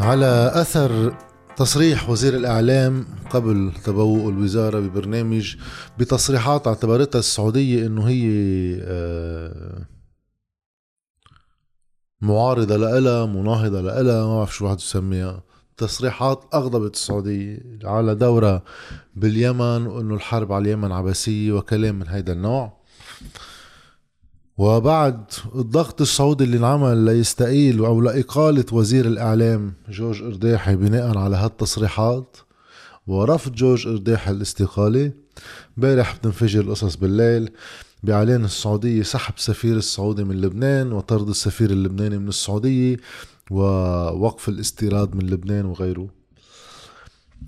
على أثر تصريح وزير الإعلام قبل تبوء الوزارة ببرنامج بتصريحات اعتبرتها السعودية أنه هي آه، معارضة لها مناهضة لها ما بعرف شو واحد يسميها. تصريحات أغضبت السعودية على دورة باليمن وأنه الحرب على اليمن عبثية وكلام من هيدا النوع. وبعد الضغط السعودي اللي انعمل ليستقيل أو لإقالة وزير الإعلام جورج أرداحي بناء على هالتصريحات ورفض جورج أرداحي الاستقالة امبارح بتنفجر القصص بالليل بإعلان السعودية سحب سفير السعودي من لبنان وطرد السفير اللبناني من السعودية ووقف الاستيراد من لبنان وغيره.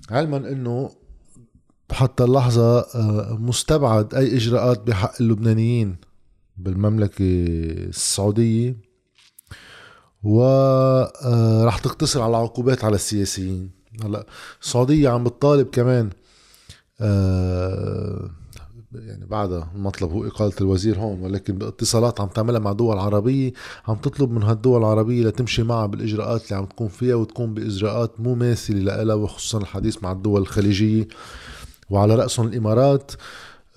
علما إنه حتى اللحظة آه، مستبعد أي إجراءات بحق اللبنانيين. بالمملكة السعودية وراح آه، تقتصر على عقوبات على السياسيين. هلا السعودية عم بتطالب كمان آه، يعني بعدها المطلب هو إقالة الوزير هون ولكن باتصالات عم تعملها مع دول عربية عم تطلب من هالدول العربية لتمشي معها بالإجراءات اللي عم تكون فيها وتكون بإجراءات مماثلة لها وخصوصا الحديث مع الدول الخليجية. وعلى رأسهم الإمارات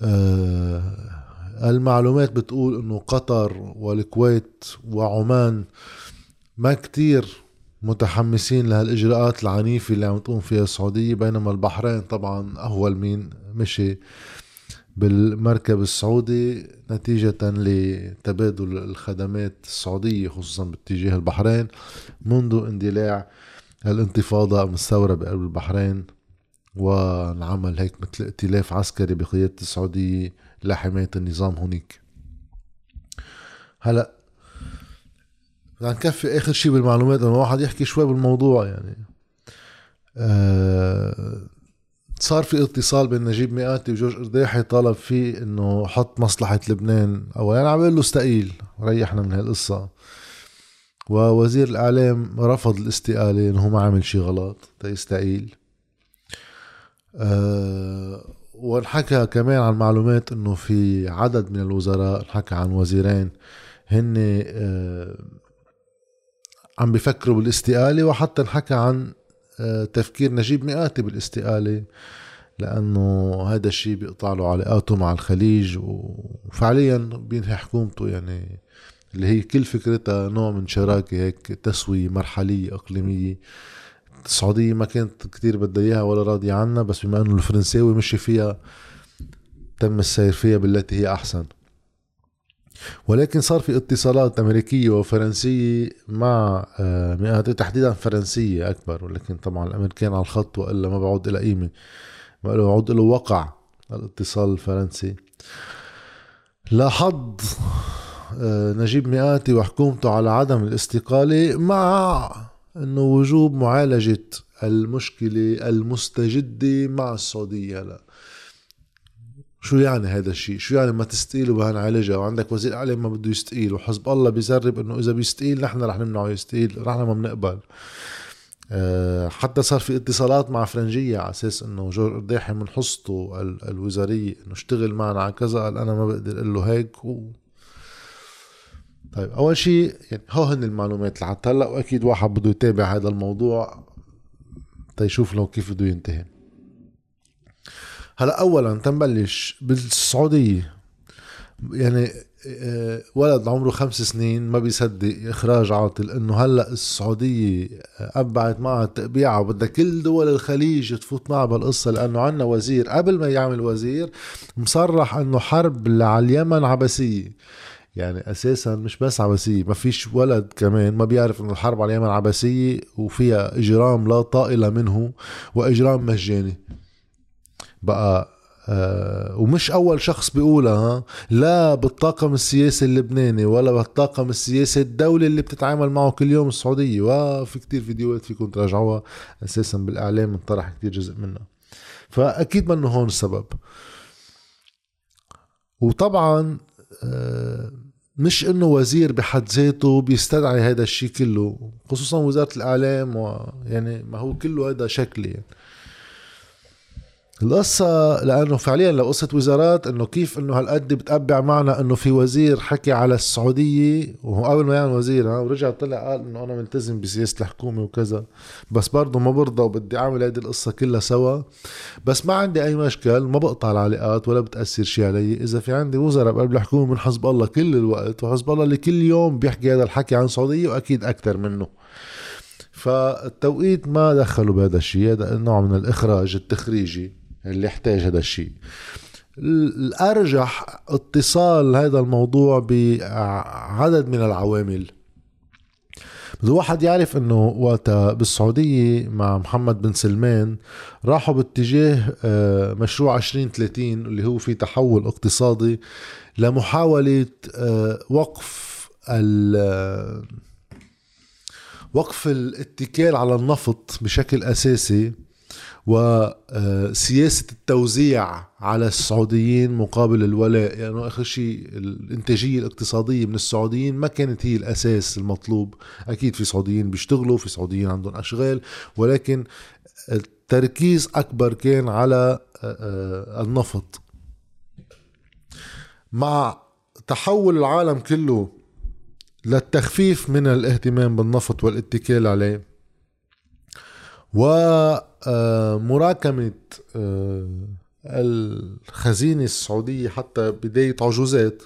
آه المعلومات بتقول إنه قطر والكويت وعمان ما كتير متحمسين لهالإجراءات العنيفة اللي عم تقوم فيها السعودية بينما البحرين طبعا اول مين مشي بالمركب السعودي نتيجة لتبادل الخدمات السعودية خصوصا باتجاه البحرين منذ اندلاع الانتفاضة الثورة بقلب البحرين وانعمل هيك مثل ائتلاف عسكري بقيادة السعودية لحماية النظام هونيك هلا بدنا نكفي آخر شيء بالمعلومات انه واحد يحكي شوي بالموضوع يعني. أه صار في اتصال بين نجيب مئاتي وجورج أرداحي طالب فيه إنه حط مصلحة لبنان. أو يعني عم له استقيل ريحنا من هالقصة. ووزير الإعلام رفض الاستقالة إنه ما عمل شيء غلط تيستقيل. أه وانحكى كمان عن معلومات إنه في عدد من الوزراء انحكى عن وزيرين هن آه، عم بيفكروا بالاستقالة وحتى انحكى عن آه، تفكير نجيب مئاتي بالاستقالة لأنه هذا الشيء بيقطع له علاقاته مع الخليج وفعليا بينهي حكومته يعني اللي هي كل فكرتها نوع من شراكة هيك تسوية مرحلية إقليمية. السعوديه ما كانت كتير بدها إياها ولا راضية عنها بس بما إنه الفرنساوي مشي فيها تم السير فيها بالتي هي أحسن. ولكن صار في اتصالات أمريكية وفرنسية مع آه، مئات تحديدا فرنسية أكبر ولكن طبعا الامريكان على الخط وإلا ما بعود لها قيمة ما بعود له وقع الاتصال الفرنسي. لاحظ آه، نجيب مئاتي وحكومته على عدم الاستقالة مع انه وجوب معالجة المشكلة المستجدة مع السعودية. هلا شو يعني هذا الشيء؟ شو يعني ما تستقيل وهنعالجها وعندك وزير اعلام ما بده يستقيل وحزب الله بيزرب إنه إذا بيستقيل نحن رح نمنعه يستقيل نحن ما بنقبل. أه حتى صار في اتصالات مع فرنجية على أساس إنه جور قرداحي من حصته الوزارية إنه اشتغل معنا على كذا قال أنا ما بقدر أقول له هيك و طيب أول شيء يعني هو هن المعلومات لحتى هلأ واكيد واحد بده يتابع هذا الموضوع تيشوف لو كيف بده ينتهي. هلأ اولا تنبلش بالسعودية. يعني آه، ولد عمره خمس سنين ما بيصدق إخراج عاطل إنه هلأ السعودية أبعت معها تقبيعه وبدها كل دول الخليج تفوت معها بالقصة لأنه عندنا وزير. قبل ما يعمل وزير مصرح إنه حرب على اليمن عبثية. يعني أساسا مش بس عبثيه ما فيش ولد كمان ما بيعرف إنه الحرب على اليمن عبثيه وفيها إجرام لا طائل منه وإجرام مجاني. بقى آه ومش أول شخص بيقولها لا بالطاقم السياسي اللبناني ولا بالطاقم السياسي الدولي اللي بتتعامل معه كل يوم السعودية. وفي كتير فيديوهات فيكم تراجعوها. أساسا بالإعلام انطرح كتير جزء منها. فأكيد منه هون السبب. وطبعا آه مش إنه وزير بحد ذاته بيستدعي هذا الشيء كله خصوصا وزارة الإعلام ويعني ما هو كله هذا شكلي يعني. القصة لأنه فعليا لو قصة وزارات إنه كيف إنه هالقد بتقبع معنا إنه في وزير حكي على السعودية وهو قبل ما يعمل وزير ها ورجع طلع قال إنه أنا ملتزم بسياسة الحكومة وكذا بس برضه ما برضى وبدي أعمل هيدي القصة كلها سوا. بس ما عندي أي مشكل ما بقطع العلاقات ولا بتأثر شيء علي. إذا في عندي وزراء بقلب الحكومة من حزب الله كل الوقت وحزب الله اللي كل يوم بيحكي هذا الحكي عن السعودية وأكيد أكثر منه. فالتوقيت ما دخلوا بهذا الشيء هذا نوع من الإخراج التخريجي. اللي يحتاج هذا الشيء. الأرجح اتصال هذا الموضوع بعدد من العوامل. بده واحد يعرف إنه وقتها بالسعودية مع محمد بن سلمان راحوا باتجاه آه، مشروع 2030 اللي هو في تحول اقتصادي لمحاولة آه، وقف وقف الاتكال على النفط بشكل أساسي. وسياسة التوزيع على السعوديين مقابل الولاء يعني آخر شيء الإنتاجية الاقتصادية من السعوديين ما كانت هي الأساس المطلوب. أكيد في سعوديين بيشتغلوا في سعوديين عندهم أشغال ولكن التركيز أكبر كان على النفط. مع تحول العالم كله للتخفيف من الاهتمام بالنفط والاتكال عليه ومراكمة آه، الخزينة السعودية حتى بداية عجوزات.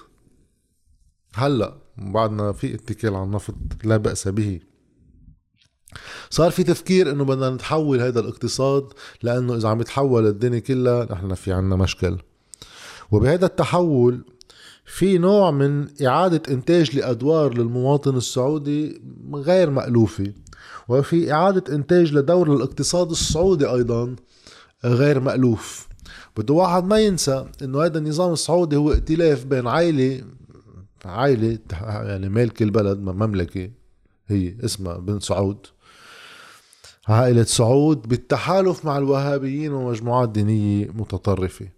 هلأ بعدنا في اتكال على النفط لا بأس به. صار في تفكير إنه بدنا نتحول هذا الاقتصاد لأنه إذا عم يتحول الدنيا كلها نحن في عنا مشكل. وبهذا التحول في نوع من إعادة إنتاج لأدوار للمواطن السعودي غير مألوفة. وفي إعادة إنتاج لدور الاقتصاد السعودي أيضا غير مألوف. بده واحد ما ينسى إنه هذا النظام السعودي هو ائتلاف بين عائلة عائلة يعني مالك البلد مملكة هي اسمها بن سعود. عائلة سعود بالتحالف مع الوهابيين ومجموعات دينية متطرفة.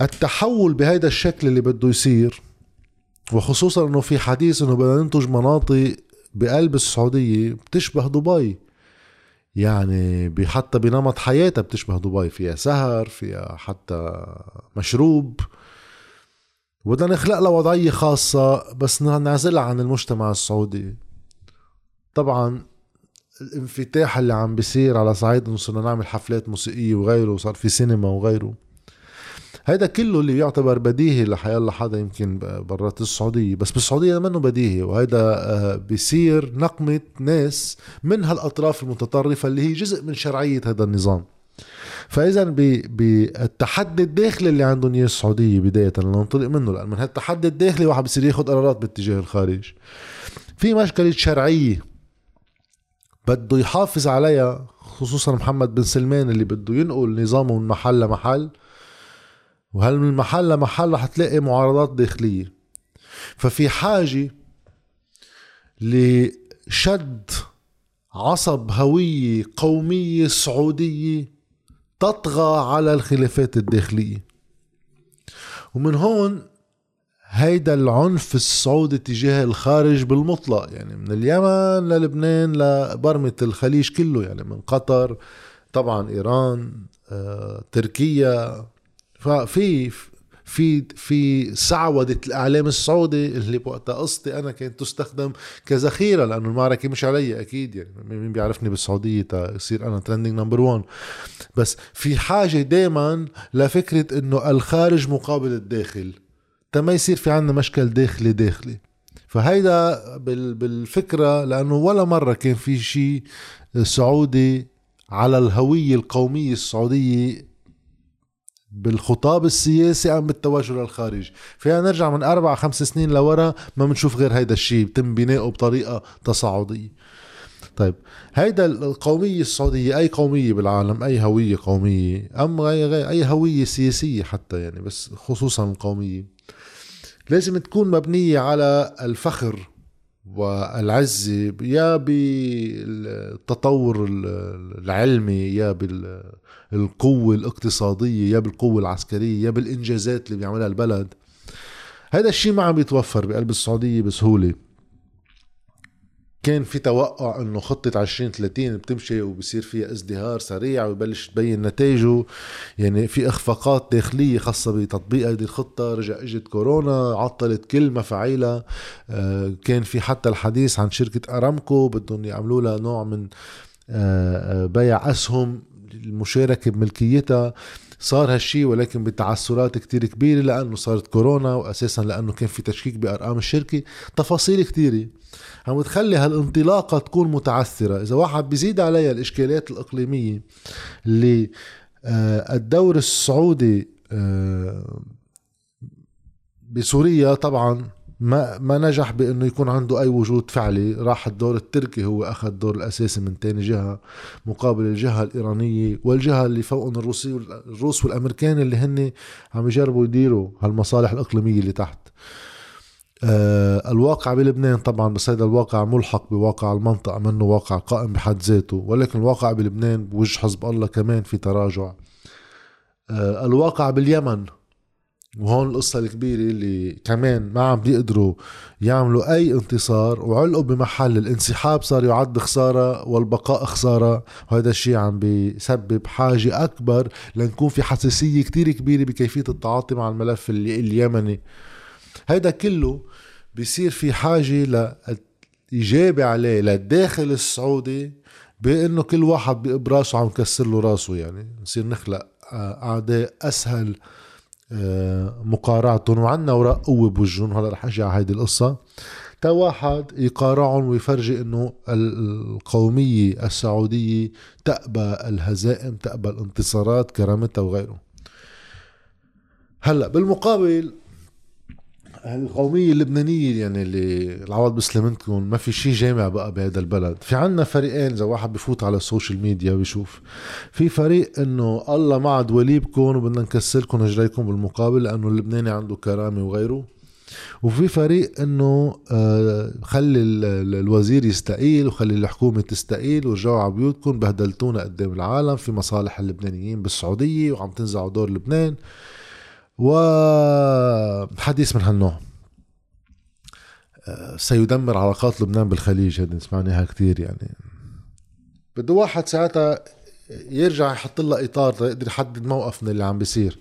التحول بهيدا الشكل اللي بده يصير وخصوصا إنه في حديث إنه بدنا ننتج مناطق بقلب السعودية بتشبه دبي. يعني حتى بنمط حياتها بتشبه دبي. فيها سهر فيها حتى مشروب. بدنا نخلق لها وضعية خاصة بس نعزلها عن المجتمع السعودي. طبعا الانفتاح اللي عم بيصير على صعيد إنه صرنا نعمل حفلات موسيقية وغيره وصار في سينما وغيره. هيدا كله اللي يعتبر بديهي لحيالله حدا يمكن برات السعودية. بس بالسعودية منه بديهي؟ وهيدا آه، بيصير نقمة ناس من هالأطراف المتطرفة اللي هي جزء من شرعية هذا النظام. فاذا بالتحدي الداخلي اللي عندهم إياه السعودية بداية ننطلق منه لأن من هالتحدي الداخلي واحد بصير ياخذ قرارات باتجاه الخارج. في مشكلة شرعية بده يحافظ عليها خصوصا محمد بن سلمان اللي بده ينقل نظامه من محل لمحل. وهل من محل لمحل رح تلاقي معارضات داخلية. ففي حاجة لشد عصب هوية قومية سعودية تطغى على الخلافات الداخلية. ومن هون هيدا العنف السعودي تجاه الخارج بالمطلق يعني من اليمن للبنان لبرمة الخليج كله يعني من قطر طبعا إيران آه، تركيا ففي في في سعودة الإعلام السعودي اللي بوقتها قصتي أنا كانت تستخدم كذخيرة لأنه المعركة مش علي أكيد يعني مين بيعرفني بالسعودية تا يصير أنا trending number 1 بس في حاجة دايما لفكرة إنه الخارج مقابل الداخل تما يصير في عنا مشكل داخلي داخلي. فهيدا بالفكرة لأنه ولا مرة كان في شيء سعودي على الهوية القومية السعودية بالخطاب السياسي ام بالتوجه للخارج فينا نرجع من أربع خمس سنين لورا ما بنشوف غير هيدا الشيء بتم بناؤه بطريقة تصاعدية. طيب هيدا القومية السعودية أي قومية بالعالم أي هوية قومية أم غير أي هوية سياسية حتى يعني بس خصوصا القومية لازم تكون مبنية على الفخر والعزة يا بالتطور العلمي يا بالقوة الاقتصادية يا بالقوة العسكرية يا بالإنجازات اللي بيعملها البلد. هذا الشيء ما عم يتوفر بقلب السعودية بسهولة. كان في توقع إنه خطة 2030 بتمشي وبصير فيها ازدهار سريع ويبلش تبين نتائجه يعني في إخفاقات داخلية خاصة بتطبيق هذه الخطة. رجع إجت كورونا عطلت كل مفاعيلها. آه، كان في حتى الحديث عن شركة أرامكو بدهم يعملوا لها نوع من آه، بيع أسهم المشاركة بملكيتها. صار هالشي ولكن بتعثرات كتير كبيرة لأنه صارت كورونا وأساسا لأنه كان في تشكيك بأرقام الشركة. تفاصيل كتيرة. عم تخلي هالانطلاقة تكون متعثرة. إذا واحد بيزيد عليها الإشكاليات الإقليمية اللي آه، الدور السعودي آه، بسوريا طبعا ما ما نجح بأنه يكون عنده أي وجود فعلي. راح الدور التركي هو أخذ الدور الأساسي من تاني جهة مقابل الجهة الإيرانية والجهة اللي فوقهم الروسي الروس والأمريكان اللي هن عم يجربوا يديروا هالمصالح الإقليمية اللي تحت. آه الواقع بلبنان طبعا بس هذا الواقع ملحق بواقع المنطقة منه واقع قائم بحد ذاته ولكن الواقع بلبنان بوجه حزب الله كمان في تراجع. آه الواقع باليمن وهون القصة الكبيرة اللي كمان ما عم بيقدروا يعملوا أي انتصار وعلقوا بمحل الانسحاب صار يعد خسارة والبقاء خسارة. وهذا الشيء عم بيسبب حاجة أكبر لنكون في حساسية كتير كبيرة بكيفية التعاطي مع الملف اليمني. هيدا كله بيصير في حاجة لإجابة عليه للداخل السعودي بأنه كل واحد بإبراسه عم كسر له راسه يعني. نصير نخلق أعداء أسهل آه، مقارعتهم وعنا وراء قوة بوجهن هلا رح أجي على هيدي القصة. تا واحد يقارعهم ويفرجي إنه القومية السعودية تقبى الهزائم تقبى الانتصارات كرامتها وغيره. هلا بالمقابل القومية اللبنانية يعني اللي العوض بسلمتكم ما في شيء جامع بقى بهذا البلد. في عنا فريقين إذا واحد بفوت على ال social media بيشوف. في فريق إنه الله ما عاد وليبكم وبدنا نكسركم رجليكم بالمقابل لأنه اللبناني عنده كرامة وغيره. وفي فريق إنه آه، خلي الوزير يستقيل وخلي الحكومة تستقيل ورجعوا على بيوتكم بهدلتونا قدام العالم في مصالح اللبنانيين بالسعودية وعم تنزعوا دور لبنان. وحديث من هالنوع. آه، سيدمر علاقات لبنان بالخليج هذه سمعناها كثير يعني. بده واحد ساعتها يرجع يحط لها إطار يقدر يحدد موقف من اللي عم بيصير.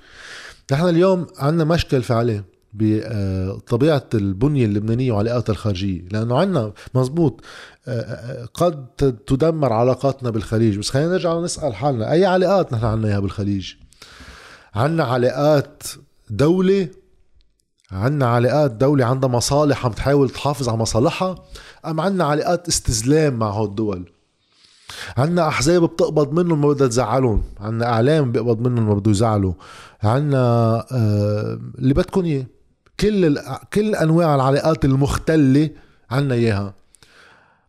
نحن اليوم عندنا مشكل فعلي بطبيعة البنية اللبنانية وعلاقاتها الخارجية لأنه عندنا مزبوط آه، آه، قد تدمر علاقاتنا بالخليج. بس خلينا نرجع نسأل حالنا أي علاقات نحن عنا إياها بالخليج؟ عنا علاقات دولة عنا علاقات دولة عندها مصالح عم تحاول تحافظ على مصالحها أم عنا علاقات استزلام مع هول الدول؟ عنا أحزاب بتقبض منهم ما بدها تزعلهم عنا إعلام بيقبض منهم ما بده يزعلوا عنا آه اللي بدكم إياه كل كل أنواع العلاقات المختلة عنا إياها.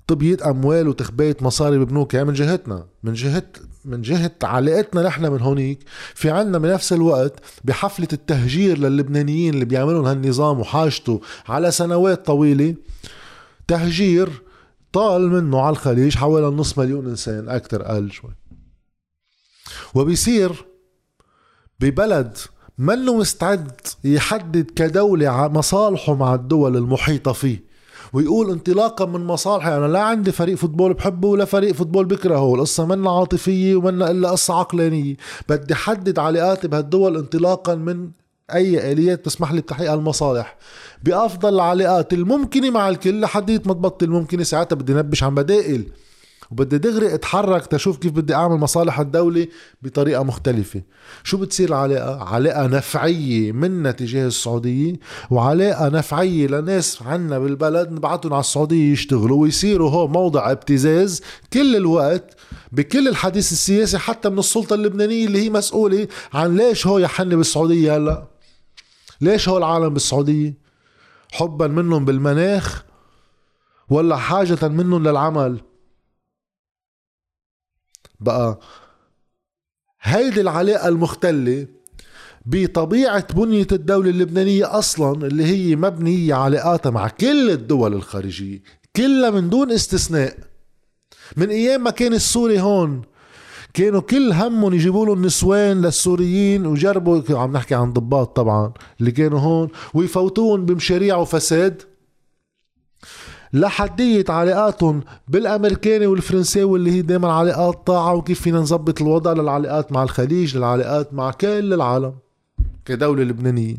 طبية أموال وتخباية مصاري ببنوك يعني من جهتنا من جهة من جهة علاقتنا نحن من هونيك في عنا بنفس الوقت بحفلة التهجير للبنانيين اللي بيعملون هالنظام وحاجته على سنوات طويلة. تهجير طال منه على الخليج حوالي نص مليون إنسان أكثر أقل شوي. وبيصير ببلد منه مستعد يحدد كدولة مصالحه مع الدول المحيطة فيه. ويقول انطلاقا من مصالحي. أنا لا عندي فريق football بحبه ولا فريق football بكرهه. القصة منا عاطفيه ومنا إلا قصة عقلانية. بدي حدد علاقاتي بهالدول انطلاقا من أي آليات. تسمح لي بتحقيق المصالح بأفضل العلاقات الممكنة مع الكل لحد ما تبطل ممكنة. ساعتها بدي نبش عن بدائل. وبدي دغري اتحرك تشوف كيف بدي اعمل مصالح الدولة بطريقة مختلفة. شو بتصير العلاقة؟ علاقة نفعية منا تجاه السعودية وعلاقة نفعية لناس عنا بالبلد نبعتهم على السعودية يشتغلوا ويصيروا هو موضع ابتزاز كل الوقت بكل الحديث السياسي حتى من السلطة اللبنانية اللي هي مسؤولة عن ليش هو يحن بالسعودية هلا؟ ليش هو العالم بالسعودية؟ حبا منهم بالمناخ ولا حاجة منهم للعمل؟ بقى هيدي العلاقة المختلة بطبيعة بنية الدولة اللبنانية أصلا اللي هي مبنية علاقاتها مع كل الدول الخارجية كلها من دون استثناء. من أيام ما كان السوري هون كانوا كل همهم يجيبوا لهم نسوان للسوريين وجربوا عم نحكي عن ضباط طبعا اللي كانوا هون ويفوتوهم بمشاريع وفساد. لحدية علاقاتهم بالامريكاني والفرنساوي اللي هي دائما علاقات طاعة وكيف فينا نظبط الوضع للعلاقات مع الخليج للعلاقات مع كل العالم كدولة لبنانية.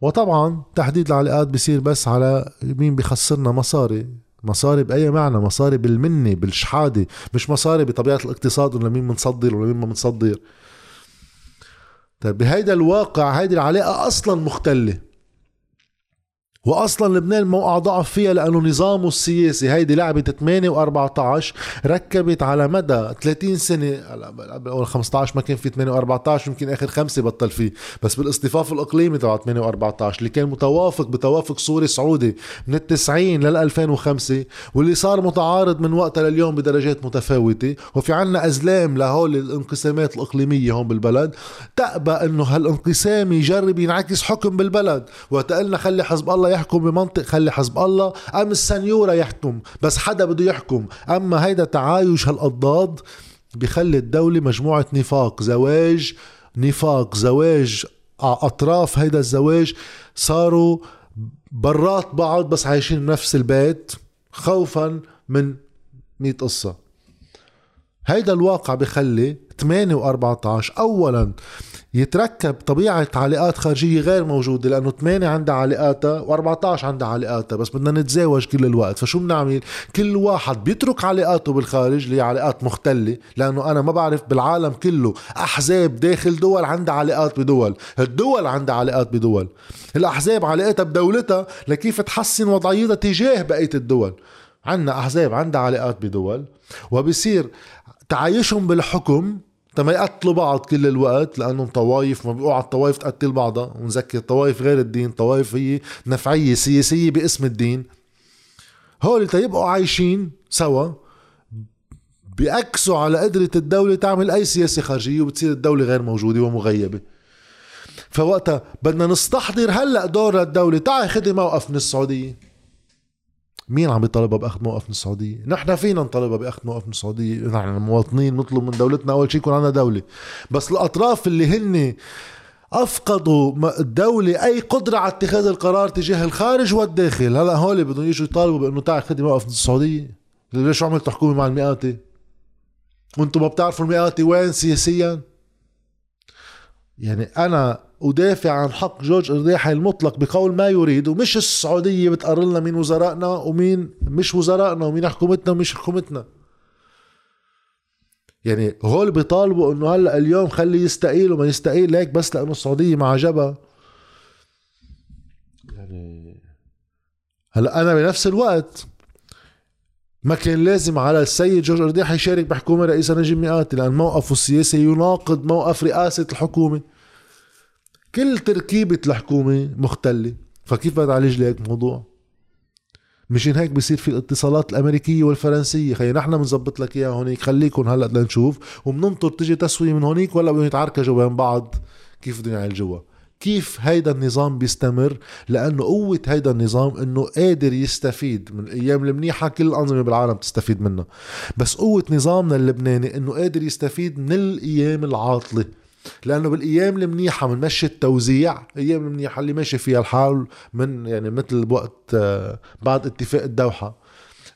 وطبعا تحديد العلاقات بصير بس على مين بخسرنا مصاري. مصاري بأي معنى؟ مصاري بالمنة بالشحادة. مش مصاري بطبيعة الاقتصاد ولا مين منصدر ولا مين ما منصدر. طيب بهيدا الواقع هيدي العلاقة أصلا مختلة. واصلا لبنان موقع ضعف فيها لأنه نظامه السياسي هيدي لعبه 8 و14 ركبت على مدى 30 سنة أول 15 ما كان في 8 و14 يمكن آخر خمسة بطل فيه. بس بالاصطفاف الإقليمي تبع 8 و14 اللي كان متوافق بتوافق سوري سعودي من ال 90 لل 2005 واللي صار متعارض من وقتها لليوم بدرجات متفاوتة. وفي عنا أزلام لهول الانقسامات الإقليمية هون بالبلد. تأبى إنه هالانقسام يجرب ينعكس حكم بالبلد. وتقلنا خلي حزب الله يحكم بمنطق خلي حزب الله أم السنيورة يحكم بس حدا بده يحكم. أما هيدا تعايش هالاضداد بخلي الدولة مجموعة نفاق زواج نفاق زواج أطراف هيدا الزواج صاروا برات بعض بس عايشين بنفس البيت خوفا من مئة قصة. هيدا الواقع بخلي 8 و14 اولا يتركب طبيعة علاقات خارجية غير موجودة لأنه 8 عندها علاقاتها و14 عندها علاقاتها بس بدنا نتزاوج كل الوقت. فشو بنعمل؟ كل واحد بيترك علاقاته بالخارج اللي علاقات مختلة لأنه أنا ما بعرف بالعالم كله أحزاب داخل دول عندها علاقات بدول الدول عندها علاقات بدول. الأحزاب علاقاتها بدولتها لكيف تحسن وضعيتها تجاه بقية الدول. عندنا أحزاب عندها علاقات بدول وبصير تعايشهم بالحكم تما يقتلوا بعض كل الوقت لأنهم طوايف ما بيقعوا على الطوايف تقتل بعضها. ونذكر الطوايف غير الدين طوايف هي نفعية سياسية باسم الدين. هول تيبقوا عايشين سوا بيأكسوا على قدرة الدولة تعمل أي سياسة خارجية وبتصير الدولة غير موجودة ومغيبة. فوقتها بدنا نستحضر هلأ دور الدولة. تعي خدي موقف من السعودية. مين عم يطالبها بأخذ موقف من السعودية؟ نحن فينا نطالبها بأخذ موقف من السعودية، نحن المواطنين نطلب من دولتنا أول شيء يكون عندنا دولة، بس الأطراف اللي هن أفقدوا الدولة أي قدرة على اتخاذ القرار تجاه الخارج والداخل، هلا هول بدهم يجوا يطالبوا بأنه تعال خدي موقف من السعودية، ليش عملتوا حكومة مع المئاتي؟ وأنتم ما بتعرفوا المئاتي وين سياسيا؟ يعني أنا ودافع عن حق جورج الرياحي المطلق بقول ما يريد ومش السعودية بتقرر لنا مين وزرائنا ومين مش وزرائنا ومين حكومتنا ومش حكومتنا. يعني هول بيطالبوا إنه هلأ اليوم خلي يستقيل وما يستقيل ليك بس لأنه السعودية مع جبهة. يعني هلأ أنا بنفس الوقت ما كان لازم على السيد جورج ارديح يشارك بحكومة رئيس نجيب مئاتي لأن موقفه السياسي يناقض موقف رئاسة الحكومة. كل تركيبة الحكومة مختلة. فكيف بدها تعالج لك الموضوع مشان هيك بصير في الاتصالات الأمريكية والفرنسية. خي نحن بنظبط لك إياها هونيك. خليكم هلأ لنشوف وبننطر تجي تسوية من هونيك ولا بدهم يتعاركوا بين بعض كيف بدهم يعالجوها. كيف هيدا النظام بيستمر؟ لأنه قوة هيدا النظام إنه قادر يستفيد من الأيام المنيحة. كل الأنظمة بالعالم تستفيد منها. بس قوة نظامنا اللبناني إنه قادر يستفيد من الأيام العاطلة. لأنه بالأيام المنيحة بنمشي التوزيع الأيام المنيحة اللي ماشي فيها الحال من يعني مثل بوقت آه، بعد اتفاق الدوحة.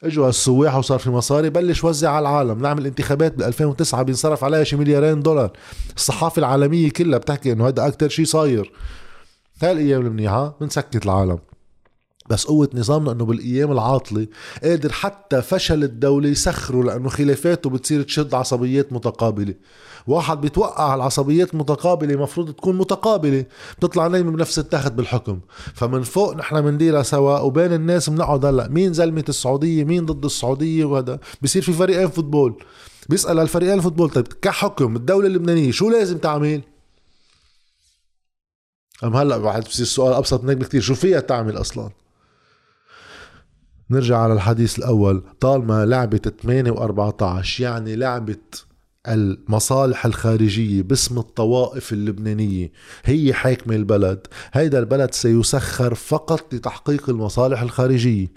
إجوا السواح وصار في مصاري بلش وزع على العالم. نعمل انتخابات بال 2009 بينصرف عليها شي مليارين دولار. الصحافة العالمية كلها بتحكي إنه هذا أكثر شيء صاير. هاي الأيام المنيحة بنسكت العالم. بس قوة نظامنا إنه بالأيام العاطلة قادر حتى فشل الدولة يسخره لأنه خلافاته بتصير تشد عصبيات متقابلة واحد بيتوقع على العصبيات المتقابلة مفروض تكون متقابلة بتطلع نايمة بنفس التخت بالحكم فمن فوق نحن بنديرها سوا وبين الناس بنقعد هلأ مين زلمة السعودية مين ضد السعودية وهذا بصير في فريقين فوتبول بيسأل الفريقين الفوتبول طيب كحكم الدولة اللبنانية شو لازم تعمل؟ أم هلأ بعد بصير السؤال أبسط من هيك بكثير شو فيها تعمل أصلا؟ نرجع على الحديث الأول. طالما لعبة 8 و14 يعني لعبة المصالح الخارجية باسم الطوائف اللبنانية هي حاكمة البلد. هيدا البلد سيسخر فقط لتحقيق المصالح الخارجية.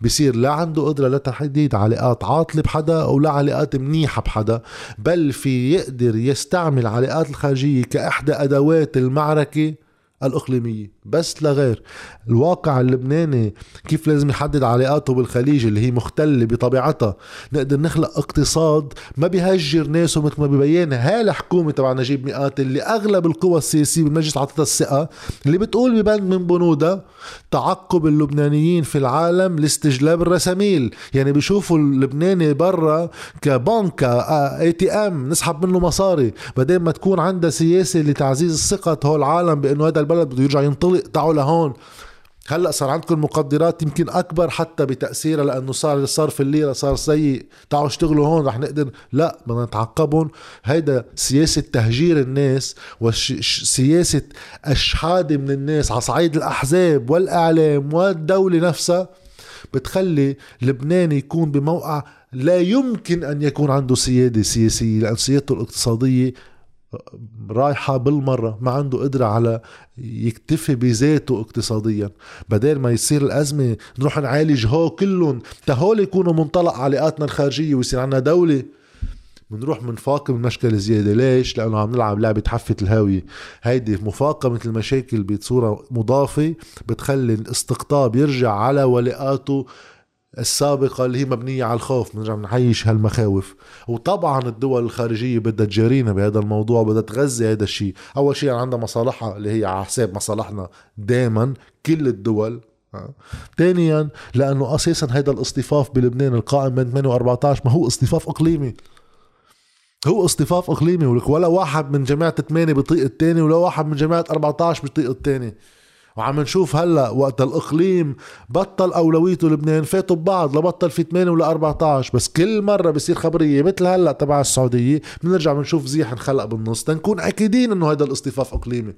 بصير لا عنده قدرة لتحديد علاقات عاطلة بحدا أو لا علاقات منيحة بحدا بل في يقدر يستعمل علاقات الخارجية كإحدى أدوات المعركة الإقليمية. بس لغير الواقع اللبناني كيف لازم يحدد علاقاته بالخليج اللي هي مختلة بطبيعتها. نقدر نخلق اقتصاد ما بيهجر ناسه مثل ما ببين هاي الحكومة تبع نجيب مئات اللي أغلب القوى السياسية بالمجلس عطتها الثقة اللي بتقول ببند من بنودها تعقب اللبنانيين في العالم لاستجلاب الرساميل يعني بيشوفوا اللبناني برا كبنك ATM نسحب منه مصاري. بعدين ما تكون عندها سياسة لتعزيز الثقة هول العالم بأنه هذا البلد بده يرجع ينطلق. تعوا لهون. هلأ صار عندكم مقدرات يمكن أكبر حتى بتأثيرها لأنه صار صرف الليره صار سيء. تعالوا اشتغلوا هون رح نقدر لا بدنا نتعقبهم. هيدا سياسة تهجير الناس وسياسه اشحاد من الناس على صعيد الأحزاب والإعلام والدولة نفسها بتخلي لبنان يكون بموقع لا يمكن أن يكون عنده سيادة سياسية لأن سيادته الاقتصادية رايحة بالمرة ما عنده قدرة على يكتفي بذاته اقتصاديا. بدل ما يصير الأزمة نروح نعالج هو كلهم تهول يكونوا منطلق علاقاتنا الخارجية ويصير عنا دولة. بنروح منفاقم المشكلة زيادة. ليش؟ لأنه عم نلعب لعبة حفة الهاوية. هيدي مفاقمة المشاكل بصورة مضافة بتخلي الاستقطاب يرجع على ولاءاته السابقة اللي هي مبنية على الخوف بنرجع بنعيش هالمخاوف. وطبعا الدول الخارجية بدها تجارينا بهذا الموضوع بدها تغذي هذا الشيء أول شيء عندها مصالحها اللي هي على حساب مصالحنا دائما كل الدول ثانيا لأنه أساسا هذا الاصطفاف بلبنان القائم بين 8 و 14 ما هو اصطفاف إقليمي. هو اصطفاف إقليمي ولك ولا واحد من جماعة 8 بيطيق الثاني ولا واحد من جماعة 14 بيطيق الثاني. وعم نشوف هلا وقت الإقليم بطل أولويته لبنان فاتوا ببعض لبطل في 8 ولا 14 بس كل مرة بصير خبرية مثل هلا تبع السعودية بنرجع بنشوف زيح انخلق بالنص تنكون أكيدين إنه هذا الاصطفاف إقليمي.